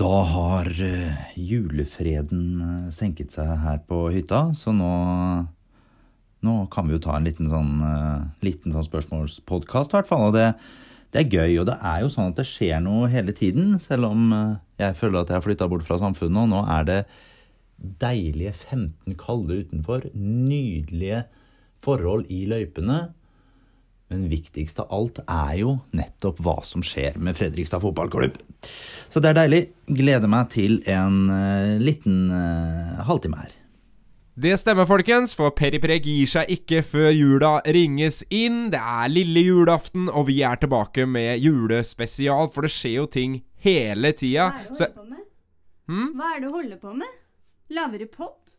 Da har eh, julefreden eh, senket seg her på hytta, så nå, nå kan vi jo ta en liten sånn, eh, liten sånn spørsmålspodkast, i hvert fall. Og det, det, er gøy, og det er jo sånn at det skjer noe hele tiden, selv om jeg føler at jeg har flytta bort fra samfunnet, og nå er det deilige 15 kalde utenfor. Nydelige forhold i løypene. Men viktigst av alt er jo nettopp hva som skjer med Fredrikstad fotballklubb. Så det er deilig. Gleder meg til en uh, liten uh, halvtime her. Det stemmer, folkens, for Peripreg gir seg ikke før jula ringes inn. Det er lille julaften, og vi er tilbake med julespesial, for det skjer jo ting hele tida. Hva er det du holder på med? Hmm? Hva er det du holder på med? Lager du pod?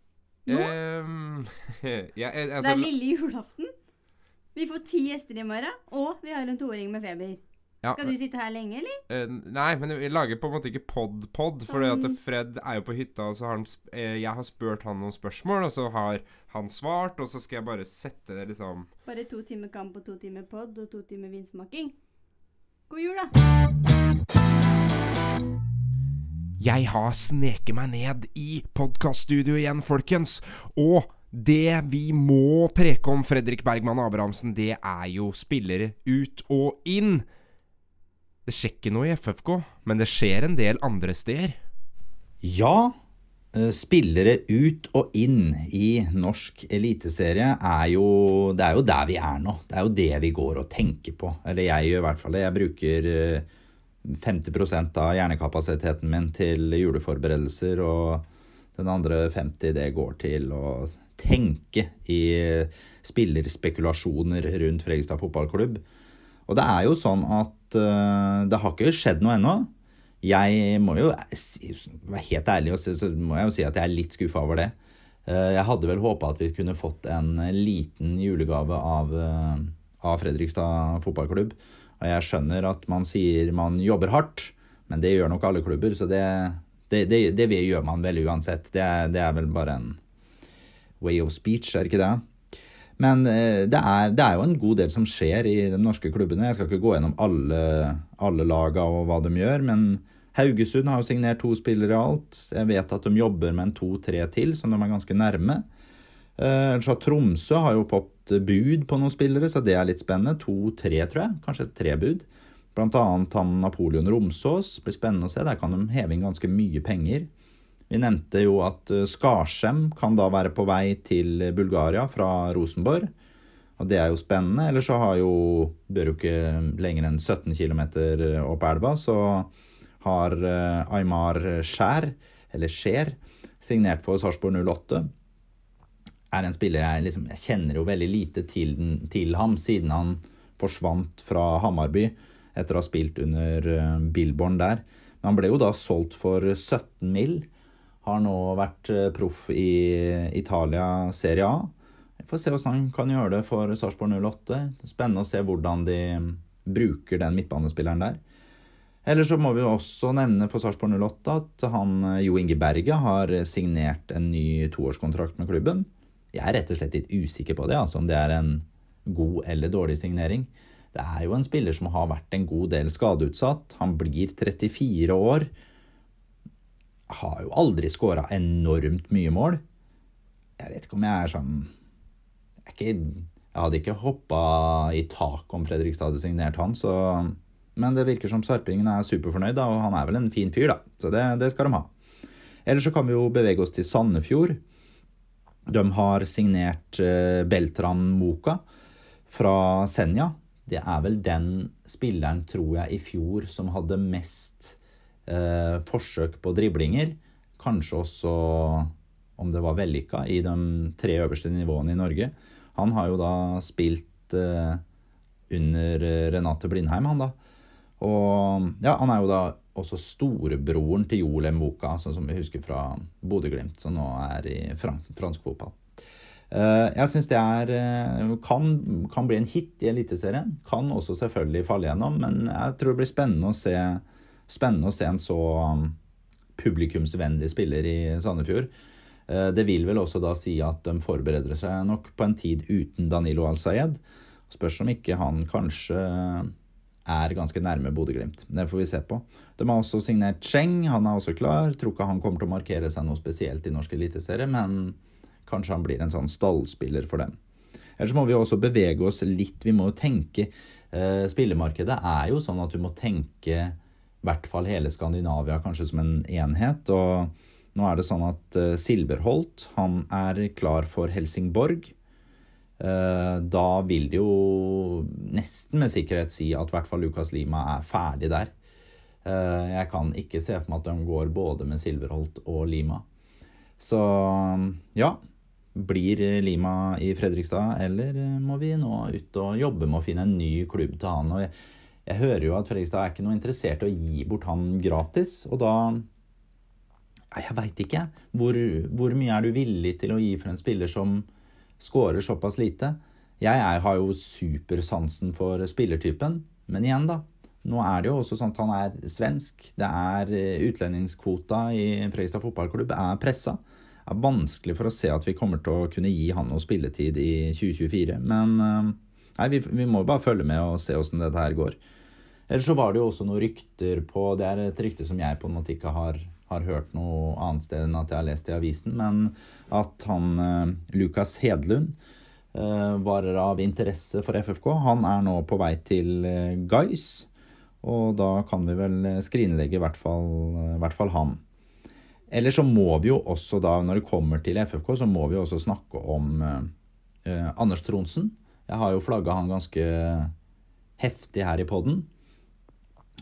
Nå? Um, ja, altså, det er lille julaften? Vi får ti gjester i morgen, og vi har en toåring med feber. Ja, Skal du sitte her lenge, eller? Uh, nei, men vi lager på en måte ikke pod-pod. For um. Fred er jo på hytta, og så har han uh, Jeg har spurt han noen spørsmål, og så har han svart, og så skal jeg bare sette det liksom Bare to timer kamp og to timer pod og to timer vinsmaking. God jul, da! Jeg har sneket meg ned i podkaststudioet igjen, folkens. Og det vi må preke om Fredrik Bergman Abrahamsen, det er jo spillere ut og inn. Det skjer ikke noe i FFK, men det skjer en del andre steder. Ja, eh, spillere ut og inn i norsk eliteserie er jo Det er jo der vi er nå. Det er jo det vi går og tenker på. Eller jeg gjør i hvert fall det. Jeg bruker 50 eh, av hjernekapasiteten min til juleforberedelser, og den andre 50 det går til å tenke i spillerspekulasjoner rundt Fredrikstad fotballklubb. Og det er jo sånn at uh, det har ikke skjedd noe ennå. Jeg må jo være helt ærlig og så må jeg jo si at jeg er litt skuffa over det. Uh, jeg hadde vel håpa at vi kunne fått en liten julegave av, uh, av Fredrikstad fotballklubb. Og jeg skjønner at man sier man jobber hardt, men det gjør nok alle klubber. Så det, det, det, det gjør man vel uansett. Det det er vel bare en way of speech, er ikke det? Men eh, det er, det er, jo en god del som skjer i de norske klubbene. Jeg skal ikke gå gjennom alle, alle laga og hva de gjør, men Haugesund har jo signert to spillere i alt. Jeg vet at de jobber med en to-tre til, som de er ganske nærme. Eh, så Tromsø har jo fått bud på noen spillere, så det er litt spennende. To-tre, tror jeg. Kanskje tre bud. Blant annet han Napoleon Romsås. Det blir spennende å se. Der kan de heve inn ganske mye penger. Vi nevnte jo at eh, Skarsem kan da være på vei til Bulgaria fra Rosenborg. Og det er jo spennende. Ellers så har jo Bør jo ikke lenger enn 17 km opp elva, så har eh, Aymar Skjær, eller Skjær, signert for Sarpsborg 08. Er en spiller jeg liksom Jeg kjenner jo veldig lite til, til ham, siden han forsvant fra Hamarby etter å ha spilt under eh, Billborn der. Men han ble jo da solgt for 17 mill. Har nå vært eh, proff i Italia Serie A. Vi får se hvordan han kan gjøre det for Sarpsborg 08. Spennende å se hvordan de bruker den midtbanespilleren der. Eller så må vi også nevne for Sarpsborg 08 at han eh, Jo Inge Berge har signert en ny toårskontrakt med klubben. Jeg er rett og slett litt usikker på det, altså om det er en god eller dårlig signering. Det er jo en spiller som har vært en god del skadeutsatt. Han blir 34 år har jo aldri skåra enormt mye mål. Jeg vet ikke om jeg er sånn Jeg, ikke, jeg hadde ikke hoppa i tak om Fredrikstad hadde signert han, så Men det virker som sarpingen er superfornøyd, da, og han er vel en fin fyr, da. Så det, det skal de ha. Ellers så kan vi jo bevege oss til Sandefjord. De har signert eh, Beltran Moka fra Senja. Det er vel den spilleren, tror jeg, i fjor som hadde mest eh, forsøk på driblinger. Kanskje også om det var vellykka i de tre øverste nivåene i Norge. Han har jo da spilt eh, under Renate Blindheim, han da. Og ja, han er jo da også storebroren til Joel Mboka, sånn som vi husker fra Bodø-Glimt, som nå er i fransk fotball. Eh, jeg syns det er eh, kan, kan, bli en hit i Eliteserien. Kan også selvfølgelig falle gjennom, men jeg tror det blir spennende å se spennende å se en så um, publikumsvennlig spiller i Sandefjord. Eh, det vil vel også da si at de forbereder seg nok på en tid uten Danilo Al-Sayed. Spørs om ikke han kanskje er ganske nærme Bodø-Glimt. Det får vi se på. De har også signert Cheng, han er også klar. Tror ikke han kommer til å markere seg noe spesielt i norsk eliteserie, men kanskje han blir en sånn stallspiller for dem. Ellers må vi også bevege oss litt. Vi må jo tenke eh, Spillemarkedet er jo sånn at du må tenke hvert fall hele Skandinavia kanskje som en enhet. og nå er det sånn at eh, Silverholt han er klar for Helsingborg. Eh, da vil det jo nesten med sikkerhet si at i hvert fall Lucas Lima er ferdig der. Eh, jeg kan ikke se for meg at de går både med Silverholt og Lima. Så ja. Blir Lima i Fredrikstad, eller må vi nå ut og jobbe med å finne en ny klubb til han? Og jeg, jeg hører jo at Fredrikstad er ikke noe interessert i å gi bort han gratis, og da Jeg veit ikke. Hvor, hvor mye er du villig til å gi for en spiller som scorer såpass lite. Jeg jeg har jo supersansen for spillertypen, men igjen, da. Nå er det jo også sånn at han er svensk. Det er eh, utlendingskvota i Fredrikstad fotballklubb er pressa. Det er vanskelig for å se at vi kommer til å kunne gi han noe spilletid i 2024. Men eh, nei, vi, vi må bare følge med og se åssen dette her går. Ellers så var det jo også noen rykter på Det er et rykte som jeg på en måte ikke har har hørt noe annet sted enn at jeg har lest i avisen, men at han eh, Lukas Hedlund eh, var av interesse for FFK. Han er nå på vei til eh, Gais, og da kan vi vel skrinlegge i hvert fall, i hvert fall han. Eller så må vi jo også da, når det kommer til FFK, så må vi også snakke om eh, Anders Tronsen. Jeg har jo flagga han ganske heftig her i poden.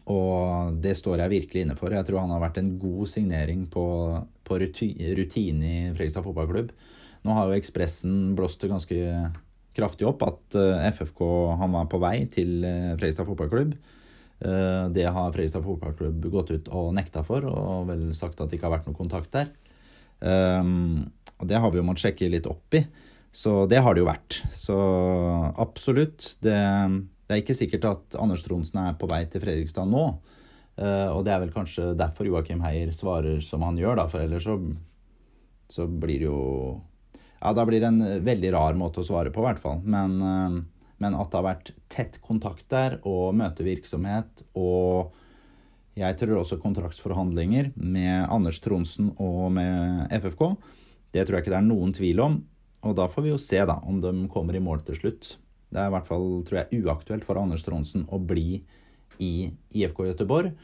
Og det står jeg virkelig inne for. Jeg tror han har vært en god signering på, på rutine i Fredrikstad fotballklubb. Nå har jo Ekspressen blåst ganske kraftig opp at eh, FFK han var på vei til eh, Fredrikstad fotballklubb. Eh, det har Fredrikstad fotballklubb gått ut og nekta for, og vel sagt at det ikke har vært noe kontakt der. Og det har vi jo måttet sjekke litt opp i. Så det har det jo vært. Så absolutt. Det det er ikke sikkert at Anders Tronsen er på vei til Fredrikstad nå. Uh, og det er vel kanskje derfor Joakim Heier svarer som han gjør, da, for ellers så, så blir det jo Ja, da blir det en veldig rar måte å svare på, i hvert fall. Men, uh, men at det har vært tett kontakt der, og møtevirksomhet, og jeg tror også kontraktsforhandlinger med Anders Tronsen og med FFK, det tror jeg ikke det er noen tvil om. Og da får vi jo se, da, om de kommer i mål til slutt. Det er i hvert fall, tror jeg, uaktuelt for Anders Tronsen å bli i IFK Gøteborg.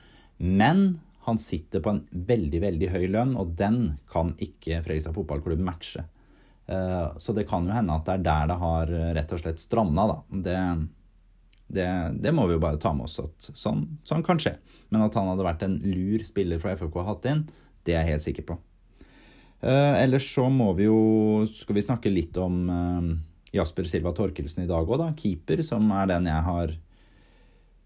Men han sitter på en veldig, veldig høy lønn, og den kan ikke Fredrikstad fotballklubb matche. Eh, så det kan jo hende at det er der det har rett og slett stranda, da. Det, det, det, må vi jo bare ta med oss at sånn, sånn, kan skje. Men at han hadde vært en lur spiller fra FFK å hatt inn, det er jeg helt sikker på. Uh, ellers så må vi jo Skal vi snakke litt om Jasper Silva Torkelsen i dag òg, da. Keeper, som er den jeg har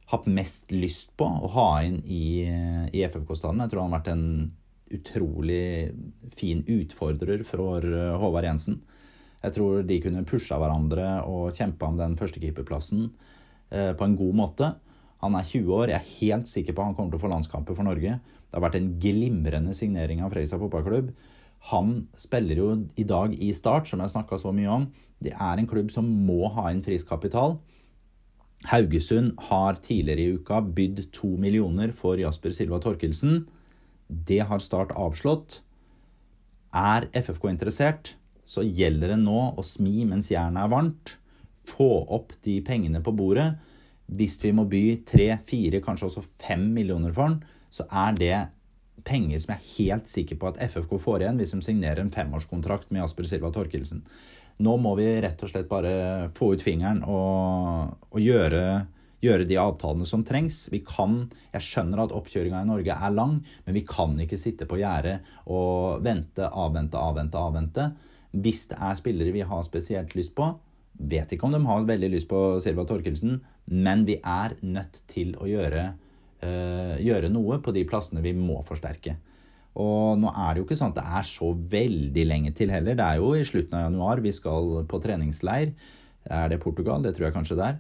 hatt mest lyst på å ha inn i, i FFK-stallen. Jeg tror han har vært en utrolig fin utfordrer for eh, Håvard Jensen. Jeg tror de kunne pusha hverandre og kjempa om den førstekeeperplassen eh, på en god måte. Han er 20 år. Jeg er helt sikker på at han kommer til å få landskamper for Norge. Det har vært en glimrende signering av Fredrikstad fotballklubb. Han spiller jo i dag i Start, som jeg snakka så mye om. Det er en klubb som må ha inn frisk kapital. Haugesund har tidligere i uka bydd to millioner for Jasper Silva Torkelsen. Det har Start avslått. Er FFK interessert, så gjelder det nå å smi mens jernet er varmt. Få opp de pengene på bordet. Hvis vi må by tre, fire, kanskje også fem millioner for den, så er det penger som jeg er helt sikker på at FFK får igjen hvis de signerer en femårskontrakt med Asper Silva Torkelsen. Nå må vi rett og slett bare få ut fingeren og, og gjøre, gjøre, de avtalene som trengs. Vi kan, Jeg skjønner at oppkjøringa i Norge er lang, men vi kan ikke sitte på gjerdet og vente, avvente, avvente, avvente. Hvis det er spillere vi har spesielt lyst på, vet ikke om de har veldig lyst på Silva Torkelsen, men vi er nødt til å gjøre gjøre noe på de plassene vi må forsterke. Og nå er det jo ikke sånn at det er så veldig lenge til heller. Det er jo i slutten av januar vi skal på treningsleir. Er det Portugal? Det tror jeg kanskje det er.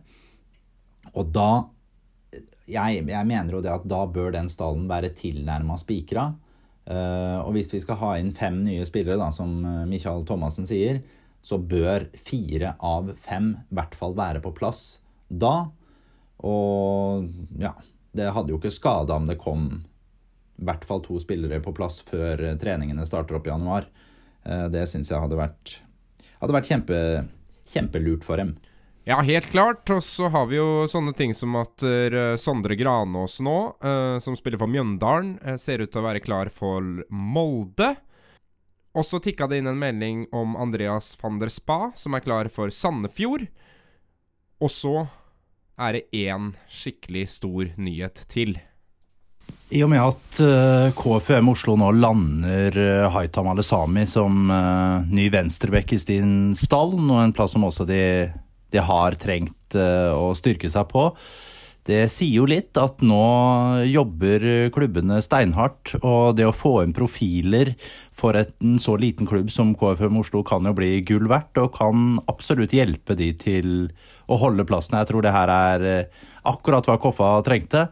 Og da jeg, jeg, mener jo det at da bør den stallen være tilnærma spikra. Uh, og hvis vi skal ha inn fem nye spillere, da, som eh, Michael Thomassen sier, så bør fire av fem i hvert fall være på plass da. Og ja, det hadde jo ikke skada om det kom i hvert fall to spillere på plass før treningene starter opp i januar. Det syns jeg hadde vært, hadde vært kjempe, kjempelurt for dem. Ja, helt klart. Og så har vi jo sånne ting som at uh, Sondre Granås nå, uh, som spiller for Mjøndalen, ser ut til å være klar for Molde. Og så tikka det inn en melding om Andreas van der Spa, som er klar for Sandefjord. Og så er det én skikkelig stor nyhet til. I og med at uh, KFUM Oslo nå lander uh, Haitam Alesami som uh, ny venstrebekk i sin stall, og en plass som også de de har trengt eh, å styrke seg på. Det sier jo litt at nå jobber klubbene steinhardt, og det å få inn profiler for en så liten klubb som KFM Oslo kan jo bli gull verdt, og kan absolutt hjelpe de til å holde plassen. Jeg tror det her er eh, akkurat hva Koffa trengte.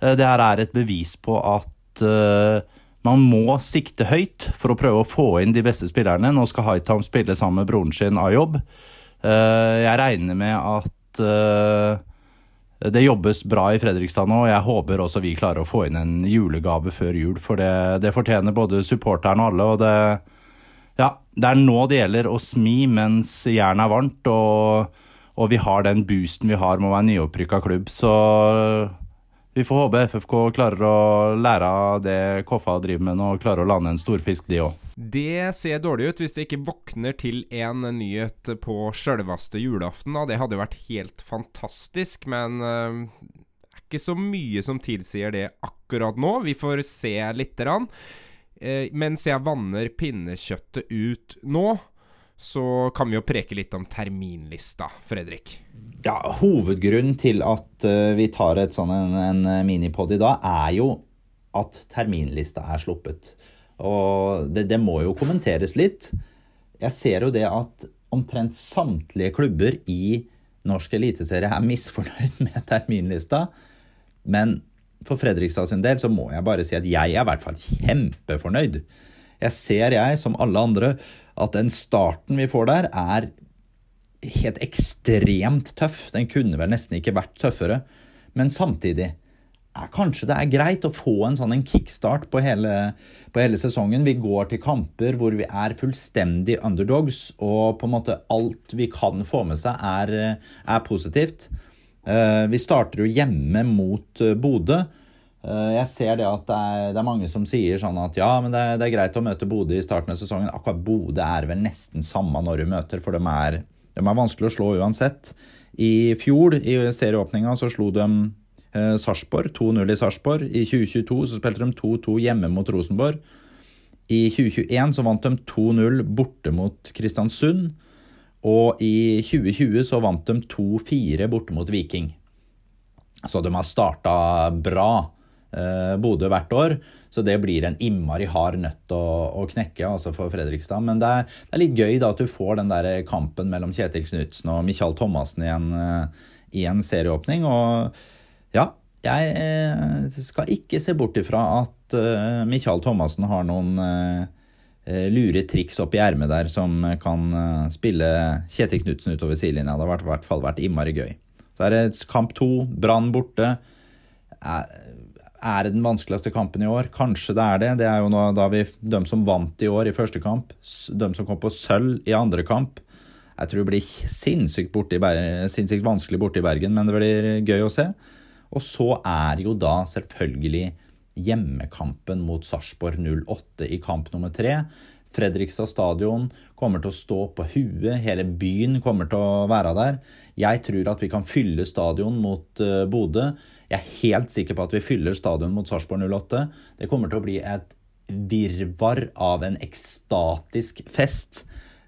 Eh, det her er et bevis på at man må sikte høyt for å prøve å få inn de beste spillerne. Nå skal Haitam spille sammen med broren sin Ayob. Eh, jeg regner med at eh, det jobbes bra i Fredrikstad nå, og jeg håper også vi klarer å få inn en julegave før jul. For det, det fortjener både supporterne og alle. og det, ja, det er nå det gjelder å smi mens jernet er varmt, og, og, vi har den boosten vi har med å være nyopprykka klubb. Så vi får håpe FFK klarer å lære av det Koffa driver med nå, og klarer å lande en storfisk, de òg. Det ser dårlig ut hvis det ikke våkner til en nyhet på sjølveste julaften. Da. Det hadde jo vært helt fantastisk, men det er ikke så mye som tilsier det akkurat nå. Vi får se lite grann. Uh, mens jeg vanner pinnekjøttet ut nå, så kan vi jo preke litt om terminlista, Fredrik. Ja, Hovedgrunnen til at uh, vi tar et sånn en, en eh, minipod i dag, er jo at terminlista er sluppet. Og det, det, må jo kommenteres litt. Jeg ser jo det at omtrent samtlige klubber i norsk eliteserie er misfornøyd med terminlista. Men for Fredrikstad sin del så må jeg bare si at jeg er i hvert fall kjempefornøyd. Jeg ser, jeg, som alle andre, at den starten vi får der, er helt ekstremt tøff. Den kunne vel nesten ikke vært tøffere. Men samtidig er kanskje det er greit å få en sånn en kickstart på hele, på hele, sesongen. Vi går til kamper hvor vi er fullstendig underdogs, og på en måte alt vi kan få med seg, er, er positivt. Eh, vi starter jo hjemme mot eh, Bodø. Eh, jeg ser det at det er, det er, mange som sier sånn at ja, men det er, det er greit å møte Bodø i starten av sesongen. Akkurat Bodø er vel nesten samme når du møter, for de er de er vanskelig å slå uansett. I fjor, i serieåpninga, så slo de eh, Sarpsborg 2-0 i Sarpsborg. I 2022 så spilte de 2-2 hjemme mot Rosenborg. I 2021 så vant de 2-0 borte mot Kristiansund. Og i 2020 så vant de 2-4 borte mot Viking. Så de har starta bra, Bodø, hvert år. Så det blir en innmari hard nøtt å, å knekke altså for Fredrikstad. Men det er, det er, litt gøy da at du får den der kampen mellom Kjetil Knutsen og Michael Thomassen i en, eh, i en serieåpning. Og ja, jeg eh, skal ikke se bort ifra at Michael Thomassen har noen lure triks oppi ermet der som kan spille Kjetil Knutsen utover sidelinja. Det har i hvert fall vært innmari gøy. Så er det kamp to, Brann borte. Er det den vanskeligste kampen i år? Kanskje det er det. Det er jo nå, da vi, de som vant i år i første kamp, de som kom på sølv i andre kamp. Jeg tror det blir sinnssykt, borte sinnssykt vanskelig borte i Bergen, men det blir gøy å se. Og så er jo da selvfølgelig hjemmekampen mot Sarpsborg 08 i kamp nummer tre. Fredrikstad stadion kommer til å stå på huet, hele byen kommer til å være der. Jeg tror at vi kan fylle stadion mot uh, Bodø. Jeg er helt sikker på at vi fyller stadion mot Sarpsborg 08. Det kommer til å bli et virvar av en ekstatisk fest.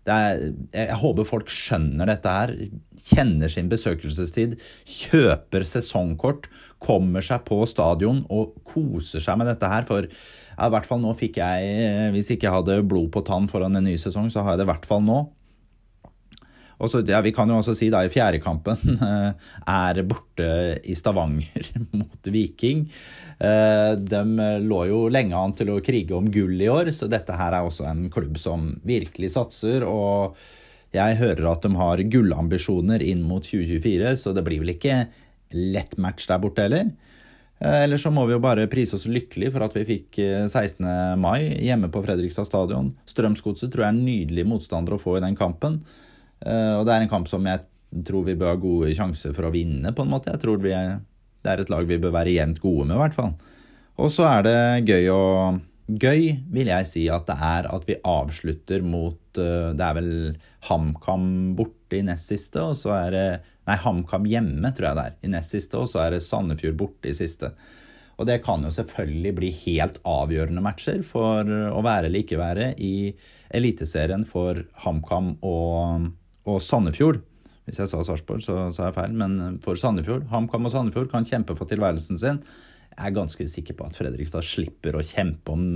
Er, jeg håper folk skjønner dette her, kjenner sin besøkelsestid, kjøper sesongkort, kommer seg på stadion og koser seg med dette her. For ja, i hvert fall nå fikk jeg Hvis ikke jeg hadde blod på tann foran en ny sesong, så har jeg det i hvert fall nå. Og så, ja, Vi kan jo også si da i fjerdekampen er borte i Stavanger mot Viking. Eh, de lå jo lenge an til å krige om gull i år, så dette her er også en klubb som virkelig satser. og jeg hører at de har gullambisjoner inn mot 2024, så det blir vel ikke lett match der borte heller. Eh, eller så må vi jo bare prise oss lykkelig for at vi fikk 16. Eh, mai hjemme på Fredrikstad stadion. Strømsgodset tror jeg er en nydelig motstander å få i den kampen. Eh, og det er en kamp som jeg tror vi bør ha gode sjanser for å vinne, på en måte. Jeg tror er, det er et lag vi bør være jevnt gode med, i hvert fall. Og så er det gøy å Gøy vil jeg si at det er at vi avslutter mot Det er vel HamKam borte i nest siste, og så er det Nei, HamKam hjemme, tror jeg det er, i nest siste, og så er det Sandefjord borte i siste. Og det kan jo selvfølgelig bli helt avgjørende matcher for å være eller ikke være i Eliteserien for HamKam og, og, Sandefjord. Hvis jeg sa Sarpsborg, så sa jeg feil, men for Sandefjord. HamKam og Sandefjord kan kjempe for tilværelsen sin. Jeg er ganske sikker på at Fredrikstad slipper å kjempe om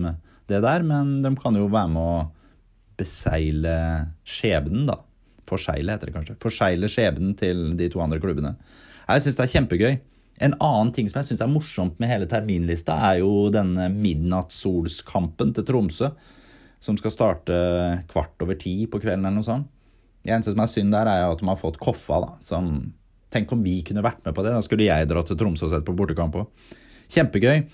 det der, men de kan jo være med å beseile skjebnen, da forsegle, heter det kanskje. Forsegle skjebnen til de to andre klubbene. Jeg syns det er kjempegøy. En annen ting som jeg syns er morsomt med hele terminlista, er jo denne midnattssolskampen til Tromsø. Som skal starte kvart over ti på kvelden eller noe sånt. Det eneste som er synd der, er at de har fått Koffa, da. Som Tenk om vi kunne vært med på det. Da skulle jeg dratt til Tromsø og sett på bortekamp òg. Kjempegøy.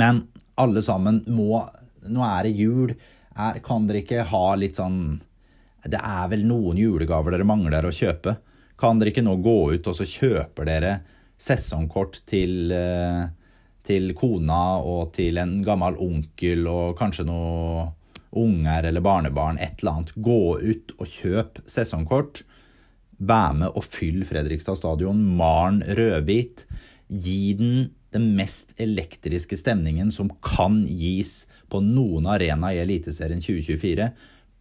Men alle sammen må Nå er det jul. Er, kan dere ikke ha litt sånn det er vel noen julegaver dere mangler å kjøpe. Kan dere ikke nå gå ut og så kjøper dere sesongkort til, eh, til kona og til en gammel onkel og kanskje noe unger eller barnebarn, et eller annet. Gå ut og kjøp sesongkort. Vær med og fyll Fredrikstad stadion. Maren rødhvit. Gi den den mest elektriske stemningen som kan gis på noen arena i Eliteserien 2024.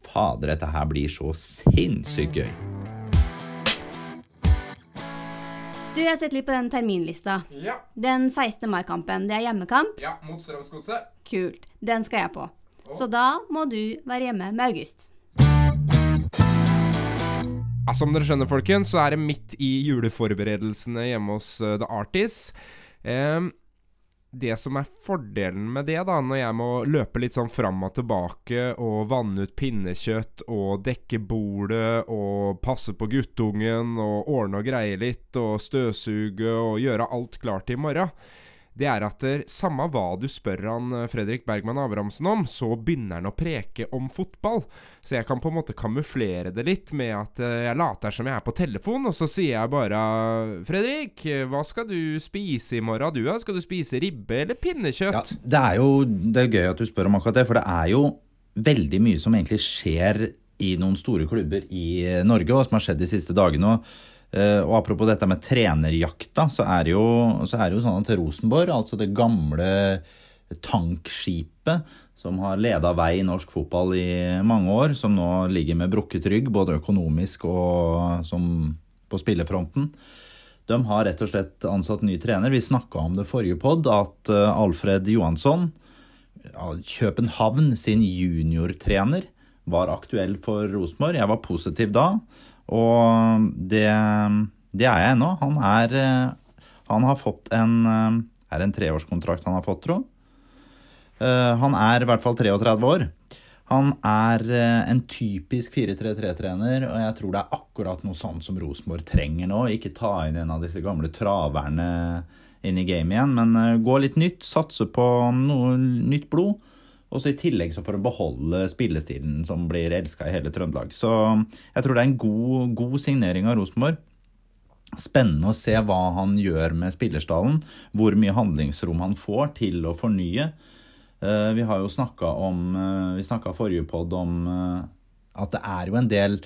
Fader, dette her blir så sinnssykt gøy. Du, Jeg har sett litt på den terminlista. Ja. Den 16. mai-kampen, det er hjemmekamp? Ja, mot Strømsgodset. Kult. Den skal jeg på. Så da må du være hjemme med August. Som dere skjønner, folkens, så er det midt i juleforberedelsene hjemme hos uh, The Artist. Um, det som er fordelen med det, da, når jeg må løpe litt sånn fram og tilbake og vanne ut pinnekjøtt og dekke bordet og passe på guttungen og ordne og greie litt og støvsuge og gjøre alt klart i morgen det er at der, samme hva du spør han eh, Fredrik Bergman Abrahamsen om, så begynner han å preke om fotball. Så jeg kan på en måte kamuflere det litt med at eh, jeg later som jeg er på telefon, og så sier jeg bare 'Fredrik, hva skal du spise i morgen, du da? Skal du spise ribbe eller pinnekjøtt?' Ja, det er jo det er gøy at du spør om akkurat det, for det er jo veldig mye som egentlig skjer i noen store klubber i Norge, og som har skjedd de siste dagene. og Eh, og apropos dette med trenerjakta, så er, jo, så er det jo sånn at Rosenborg, altså det gamle tankskipet som har leda vei i norsk fotball i mange år, som nå ligger med brukket rygg, både økonomisk og på spillefronten. De har rett og slett ansatt ny trener. Vi snakka om det forrige pod, at eh, Alfred Johansson, København sin juniortrener, var aktuell for Rosenborg. Jeg var positiv da. Og det, det er jeg ennå. Han er Han har fått en Er det en treårskontrakt han har fått, tro? Eh, han er i hvert fall 33 år. Han er eh, en typisk 4-3-3-trener, og jeg tror det er akkurat noe sånt som Rosenborg trenger nå. Ikke ta inn en av disse gamle traverne inn i gamet igjen, men eh, gå litt nytt. Satse på noe nytt blod. Og så I tillegg så får å beholde spillestilen som blir elska i hele Trøndelag. Så jeg tror det er en god, god signering av Rosenborg. Spennende å se hva han gjør med spillerstallen. Hvor mye handlingsrom han får til å fornye. Eh, vi har jo snakka om eh, Vi snakka forrige pod om eh, at det er jo en del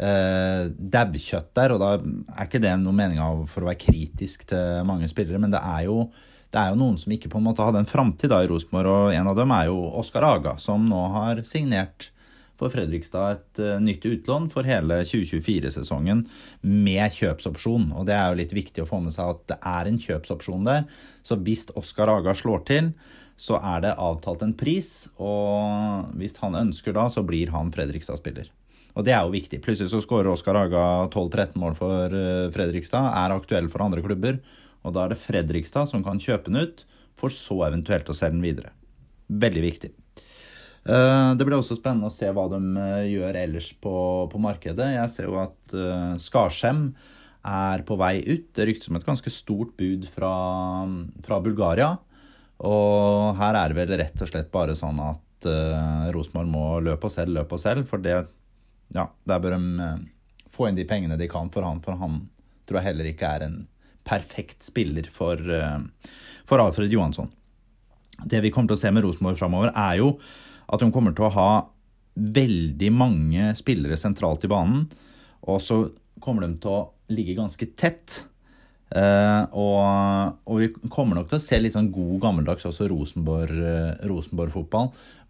uh, daukjøtt der. Og da er ikke det noe mening for å være kritisk til mange spillere, men det er jo det er jo noen som ikke på en måte hadde en framtid i Rosenborg, og en av dem er jo Oskar Aga, som nå har signert for Fredrikstad et uh, nytt utlån for hele 2024-sesongen med kjøpsopsjon. Og det er jo litt viktig å få med seg at det er en kjøpsopsjon der. Så hvis Oskar Aga slår til, så er det avtalt en pris, og hvis han ønsker da, så blir han Fredrikstad-spiller. Og det er jo viktig. Plutselig så skårer Oskar Aga 12-13 mål for eh, Fredrikstad, er aktuell for andre klubber. Og da er det Fredrikstad som kan kjøpe den ut, for så eventuelt å selge den videre. Veldig viktig. Eh, det blir også spennende å se hva de eh, gjør ellers på, på markedet. Jeg ser jo at uh, Skarsheim er på vei ut. Det ryktes om et ganske stort bud fra, fra, Bulgaria. Og her er det vel rett og slett bare sånn at uh, Rosenborg må løpe og selv, løpe og selv. For det, ja, der bør de få inn de pengene de kan for han. For han tror jeg heller ikke er en perfekt spiller for, uh, for Alfred Johansson. Det vi kommer til å se med Rosenborg framover, er jo at hun kommer til å ha veldig mange spillere sentralt i banen. Og så kommer de til å ligge ganske tett. Uh, og, og, vi kommer nok til å se litt sånn god gammeldags også Rosenborg-fotball. Uh, Rosenborg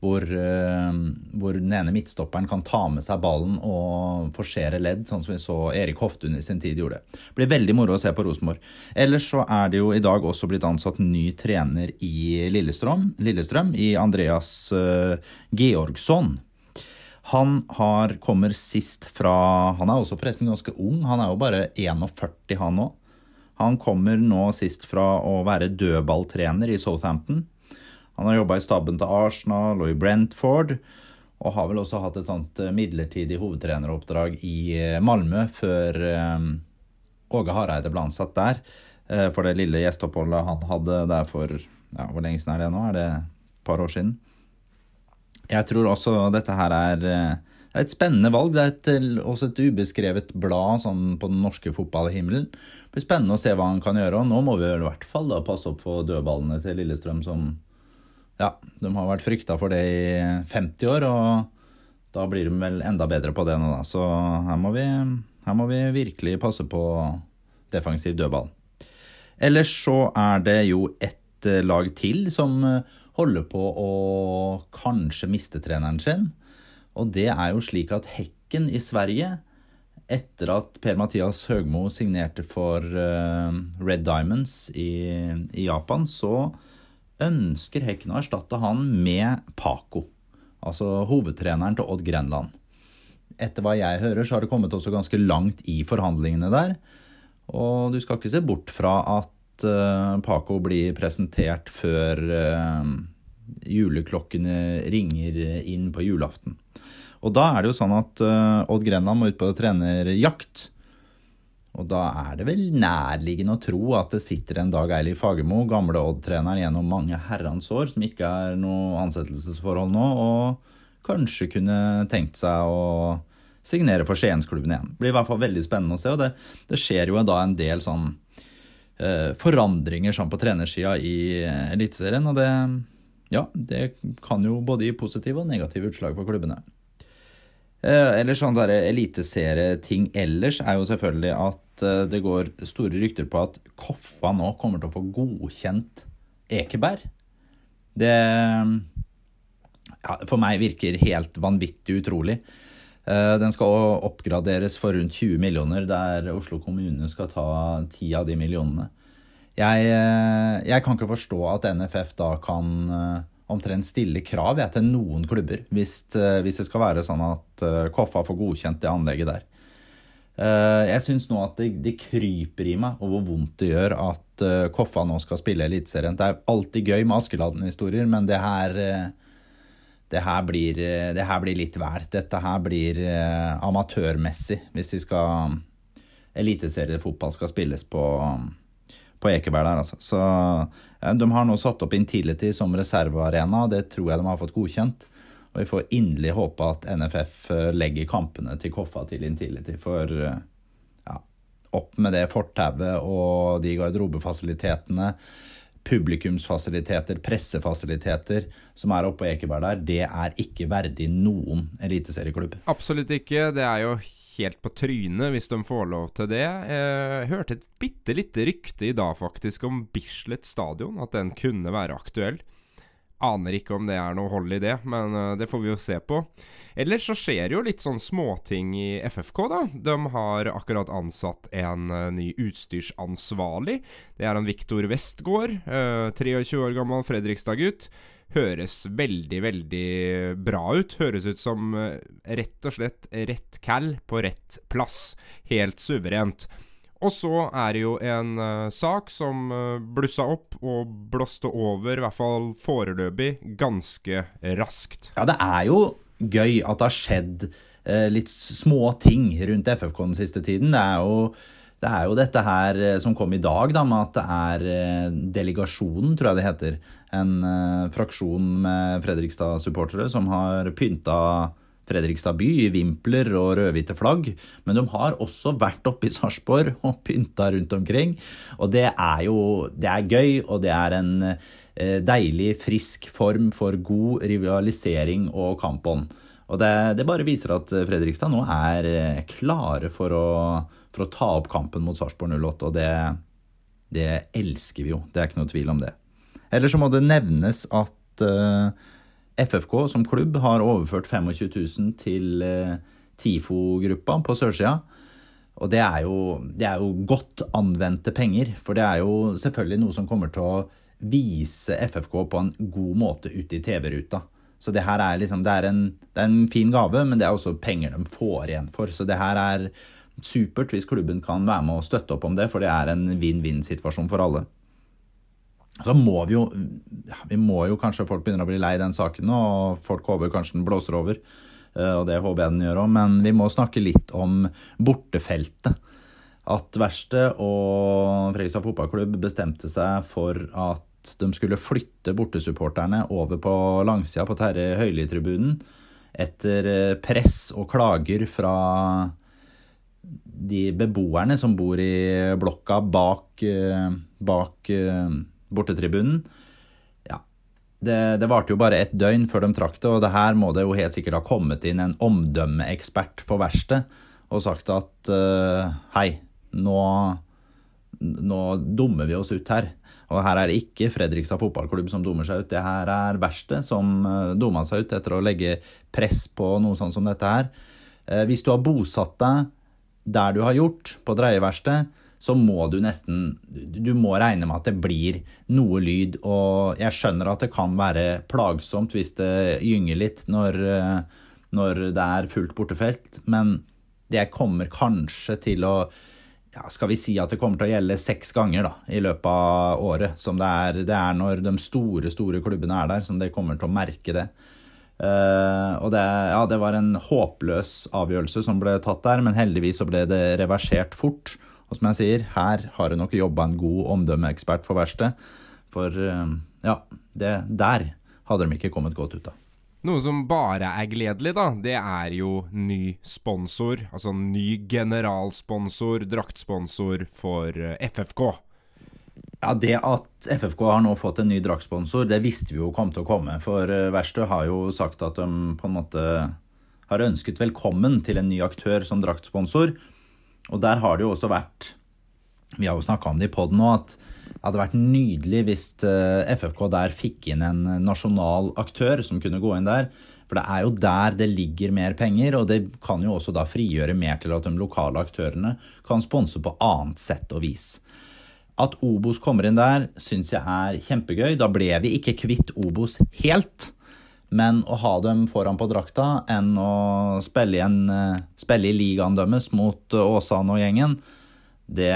hvor, uh, hvor, den ene midtstopperen kan ta med seg ballen og forsere ledd, sånn som vi så Erik Hoftun i sin tid gjorde. Det blir veldig moro å se på Rosenborg. Ellers så er det jo i dag også blitt ansatt ny trener i Lillestrøm, Lillestrøm i Andreas Georgsson. Han har, kommer sist fra Han er også forresten ganske ung. Han er jo bare 41, han òg. Han kommer nå sist fra å være dødballtrener i Southampton. Han har jobba i staben til Arsenal og i Brentford. Og har vel også hatt et sånt eh, midlertidig hovedtreneroppdrag i eh, Malmö før eh, Åge Hareide ble ansatt der. For det lille gjesteoppholdet han hadde der for ja, Hvor lenge siden er det nå? Er det et par år siden? Jeg tror også dette her er, eh, er et spennende valg. Det er et, eh, også et ubeskrevet blad sånn på den norske fotballhimmelen. Det blir spennende å se hva han kan gjøre. Og nå må vi i hvert fall da passe opp for dødballene til Lillestrøm, som ja, de har vært frykta for det i 50 år. Og da blir de vel enda bedre på det nå, da. Så her må vi, her må vi virkelig passe på defensiv dødball. Ellers så er det jo et eh, lag til som holder på å kanskje miste treneren sin. Og det er jo slik at Hekken i Sverige, etter at Per-Mathias Høgmo signerte for uh, Red Diamonds i, i, Japan, så ønsker Hekken å erstatte han med Paco. Altså hovedtreneren til Odd Grenland. Etter hva jeg hører, så har det kommet også ganske langt i forhandlingene der. Og du skal ikke se bort fra at uh, Paco blir presentert før uh, juleklokkene ringer inn på julaften. Og da er det jo sånn at uh, Odd Grenland må ut på trenerjakt. Og da er det vel nærliggende å tro at det sitter en Dag Eiliv Fagermo, gamle Odd-treneren gjennom mange herrens år, som ikke er noe ansettelsesforhold nå, og kanskje kunne tenkt seg å signere for Skiensklubben igjen. Det blir i hvert fall veldig spennende å se, og det, det skjer jo da en del sånn eh, forandringer sånn på trenersida i uh, Eliteserien, og det ja, det kan jo både gi positive og negative utslag for klubbene. Eh, eller sånn eliteserieting ellers er jo selvfølgelig at eh, det går store rykter på at Koffa nå kommer til å få godkjent Ekeberg. Det ja, for meg virker helt vanvittig utrolig. Eh, den skal oppgraderes for rundt 20 millioner, der Oslo kommune skal ta 10 av de millionene. Jeg, jeg, kan ikke forstå at NFF da kan omtrent stille krav jeg, til noen klubber, hvis, uh, hvis, det skal være sånn at uh, Koffa får godkjent det anlegget der. jeg syns nå at det, det, kryper i meg og hvor vondt det gjør at Koffa nå skal spille Eliteserien. Det er alltid gøy med Askeladden-historier, men det her det her, blir, det her blir litt vel. Dette her blir amatørmessig hvis vi skal Eliteseriefotball skal spilles på på Ekeberg der, altså. Så de har nå satt opp Intility som reservearena. Det tror jeg de har fått godkjent. Og vi får inderlig håpe at NFF eh, legger kampene til Koffa til Intility. For eh, ja, opp med det fortauet og de garderobefasilitetene, publikumsfasiliteter, pressefasiliteter som er oppe på Ekeberg der, det er ikke verdig noen eliteserieklubb. Absolutt ikke. Det er jo helt på trynet hvis de får lov til det. Jeg hørte et bitte lite rykte i dag faktisk om Bislett stadion, at den kunne være aktuell. Aner ikke om det er noe hold i det, men eh, det får vi jo se på. Ellers så skjer jo litt sånn småting i FFK, da. De har akkurat ansatt en uh, ny utstyrsansvarlig. Det er en Viktor Westgård, uh, 23 år gammel Fredrikstad-gutt høres veldig, veldig bra ut. Høres ut som eh, rett og slett rett cal på rett plass. Helt suverent. Og så er det jo en uh, sak som uh, blussa opp og blåste over, i hvert fall foreløpig, ganske raskt. Ja, det er jo gøy at det har skjedd uh, litt små ting rundt FFK den siste tiden. Det er jo Det er jo dette her eh, som kom i dag, da, med at det er eh, delegasjonen, tror jeg det heter. En fraksjon med Fredrikstad-supportere som har pynta Fredrikstad by i vimpler og rødhvite flagg. Men de har også vært oppe i Sarpsborg og pynta rundt omkring. Og det er jo det er gøy, og det er en uh, deilig, frisk form for god rivalisering og kampånd. Og det, det, bare viser at Fredrikstad nå er klare for å for å ta opp kampen mot Sarpsborg 08, og det, det, elsker vi jo. Det er ikke noe tvil om det. Eller så må det nevnes at uh, eh, FFK som klubb har overført 25 000 til uh, TIFO-gruppa på sørsida. Og det er, jo, det er jo godt anvendte penger, for det er jo selvfølgelig noe som kommer til å vise FFK på en god måte ute i TV-ruta. Så det her er liksom, det er, en, det er en fin gave, men det er også penger de får igjen for. Så det her er supert hvis klubben kan være med og støtte opp om det, for det er en vinn-vinn-situasjon for alle. Så må vi jo Vi må jo kanskje folk begynner å bli lei den saken, nå, og folk håper kanskje den blåser over. Eh, og det håper jeg den gjør òg, men vi må snakke litt om bortefeltet. At Verksted og Fredrikstad fotballklubb bestemte seg for at de skulle flytte bortesupporterne over på langsida på Terje Høili-tribunen etter eh, press og klager fra de beboerne som bor i blokka bak, eh, bak bortetribunen Ja, det, det varte jo bare et døgn før de trakk det, og det her må det jo helt sikkert ha kommet inn en omdømmeekspert for verkstedet og sagt at uh, hei, nå, nå dummer vi oss ut her. Og her er det ikke Fredrikstad fotballklubb som dummer seg ut, det her er verkstedet som uh, dumma seg ut etter å legge press på noe sånt som dette her. Uh, hvis du har bosatt deg der du har gjort, på dreieverkstedet, så må du nesten Du må regne med at det blir noe lyd. Og jeg skjønner at det kan være plagsomt hvis det gynger litt når, når det er fullt bortefelt, men det kommer kanskje til å ja, skal vi si at det kommer til å gjelde seks ganger da, i løpet av året. Som det er, det er når de store, store klubbene er der, som det kommer til å merke det. Uh, og det, ja, det, var en håpløs avgjørelse som ble tatt der, men heldigvis så ble det reversert fort. Og som jeg sier, her har det nok jobba en god omdømmeekspert for verkstedet. For uh, ja, det, der hadde de ikke kommet godt ut av. Noe som bare er gledelig, da, det er jo ny sponsor. Altså ny generalsponsor, draktsponsor for eh, FFK. Ja, Det at FFK har nå fått en ny draktsponsor, det visste vi jo kom til å komme. For eh, Verstø har jo sagt at de på en måte har ønsket velkommen til en ny aktør som draktsponsor. Og der har det jo også vært Vi har jo snakka om det i poden nå, at det hadde vært nydelig hvis eh, FFK der fikk inn en nasjonal aktør som kunne gå inn der. For det er jo der det ligger mer penger, og det kan jo også da frigjøre mer til at de lokale aktørene kan sponse på annet sett og vis. At Obos kommer inn der, syns jeg er kjempegøy. Da ble vi ikke kvitt Obos helt. Men å ha dem foran på drakta enn å spille, igjen, eh, spille i ligaen deres mot eh, Åsane og gjengen, det,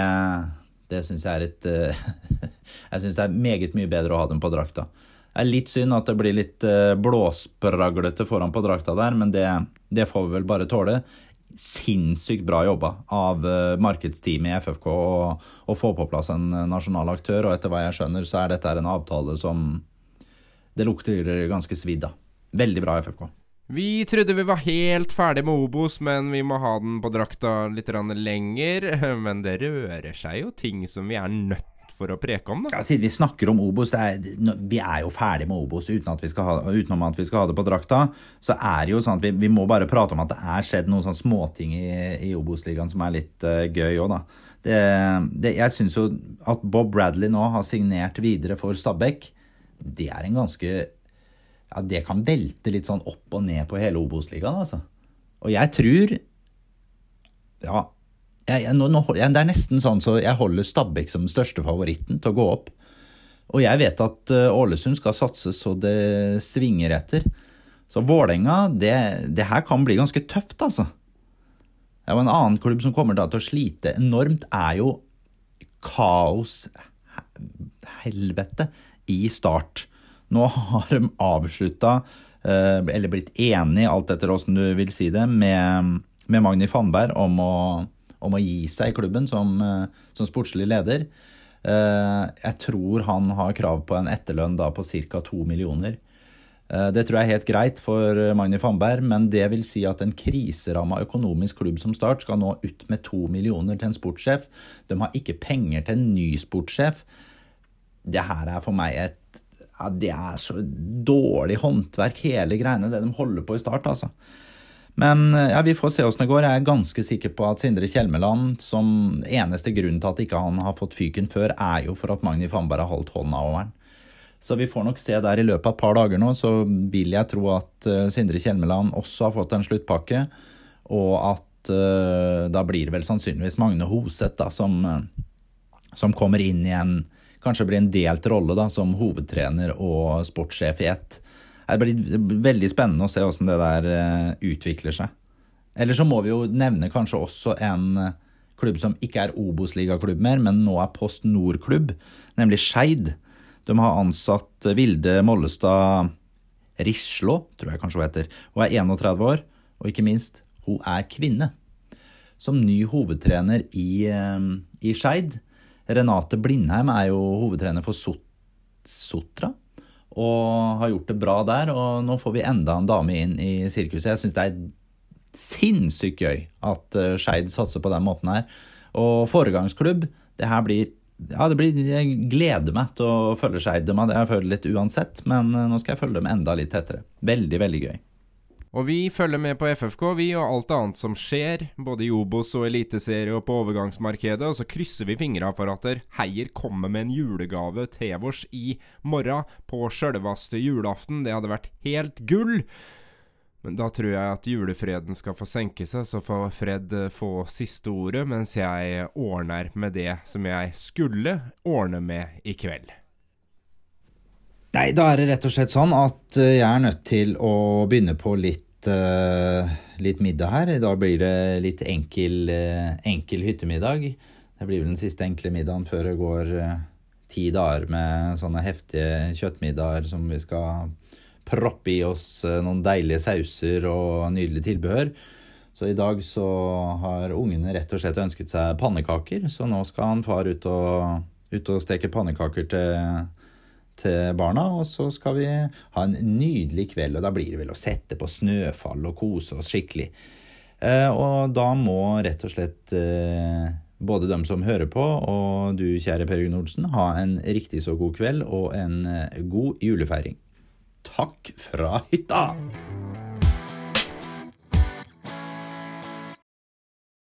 det syns jeg er et eh, Jeg syns det er meget mye bedre å ha dem på drakta. Det er litt synd at det blir litt blåspraglete foran på drakta der, men det, det får vi vel bare tåle sinnssykt bra jobba av markedsteamet i FFK å få på plass en nasjonal aktør. Og etter hva jeg skjønner, så er dette en avtale som det lukter ganske svidd av. Veldig bra FFK. Vi trodde vi var helt ferdig med Obos, men vi må ha den på drakta litt lenger. Men det rører seg jo ting som vi er nødt for å preke om, da. Ja, Siden vi snakker om Obos, er, vi er jo ferdig med Obos uten at ha, utenom at vi skal ha det på drakta. Så er det jo sånn at vi, vi må bare prate om at det er skjedd noen sånne småting i, i Obos-ligaen som er litt uh, gøy òg, da. Det, det, jeg syns jo at Bob Bradley nå har signert videre for Stabæk. Det er en ganske Ja, det kan velte litt sånn opp og ned på hele Obos-ligaen, altså. Og jeg tror Ja, jeg, jeg, nå, nå, det er nesten sånn så jeg holder Stabæk som den største favoritten til å gå opp. Og jeg vet at uh, Ålesund skal satse så det svinger etter. Så Vålerenga, det, det, her kan bli ganske tøft, altså. Ja, en annen klubb som kommer da til å slite enormt, er jo kaos helvete i start. Nå har de avslutta, uh, eller blitt enige, alt etter åssen du vil si det, med, med Magni Fannberg om å om å gi seg i klubben som, som sportslig leder. Jeg tror han har krav på en etterlønn da på ca. to millioner. Det tror jeg er helt greit for Magni Fannberg, men det vil si at en kriseramma økonomisk klubb som Start skal nå ut med to millioner til en sportssjef. De har ikke penger til en ny sportssjef. Det her er for meg et ja, Det er så dårlig håndverk, hele greiene, det de holder på i Start, altså. Men ja, vi får se åssen det går. Jeg er ganske sikker på at Sindre Kjelmeland, som eneste grunn til at ikke han har fått fyken før, er jo for at Magni Fannberg har holdt hånda over han. Så vi får nok se der i løpet av et par dager nå, så vil jeg tro at uh, Sindre Kjelmeland også har fått en sluttpakke, og at uh, da blir det vel sannsynligvis Magne Hoseth da, som, som kommer inn i en Kanskje blir en delt rolle da, som hovedtrener og sportssjef i ett. Det blir veldig spennende å se hvordan det der utvikler seg. Eller så må vi jo nevne kanskje også en klubb som ikke er Obos-ligaklubb mer, men nå er Post Nord-klubb, nemlig Skeid. De har ansatt Vilde Mollestad Rislå, tror jeg kanskje hun heter. Hun er 31 år, og ikke minst, hun er kvinne. Som ny hovedtrener i, eh, i Skeid. Renate Blindheim er jo hovedtrener for Sot Sotra. Og har gjort det bra der. Og nå får vi enda en dame inn i sirkuset. Jeg syns det er sinnssykt gøy at eh, Skeid satser på den måten her. Og foregangsklubb. Det her blir ja, det blir, jeg gleder meg til å følge Skeid. Det har jeg følt litt uansett, men eh, nå skal jeg følge dem enda litt tettere. Veldig, veldig gøy. Og vi følger med på FFK, vi, og alt annet som skjer. Både i Obos og Eliteserie og på overgangsmarkedet. Og så krysser vi fingra for at der Heier kommer med en julegave til oss i morgen, på sjølveste julaften. Det hadde vært helt gull! Men da tror jeg at julefreden skal få senke seg, så får Fred eh, få siste ordet, mens jeg ordner med det som jeg skulle ordne med i kveld. Nei, da er det rett og slett sånn at eh, jeg er nødt til å begynne på litt, uh, litt middag her. Da blir det litt enkel, uh, enkel hyttemiddag. Det blir vel den siste enkle middagen før det går uh, ti dager med sånne heftige kjøttmiddager som vi skal proppe i oss noen deilige sauser og nydelig tilbehør. Så i dag så har ungene rett og slett ønsket seg pannekaker, så nå skal han far ut og, ut og steke pannekaker til, til barna, og så skal vi ha en nydelig kveld, og da blir det vel å sette på snøfall og kose oss skikkelig. Eh, og da må rett og slett eh, både dem som hører på, og du, kjære Per Gunn Olsen, ha en riktig så god kveld og en god julefeiring. Takk fra hytta!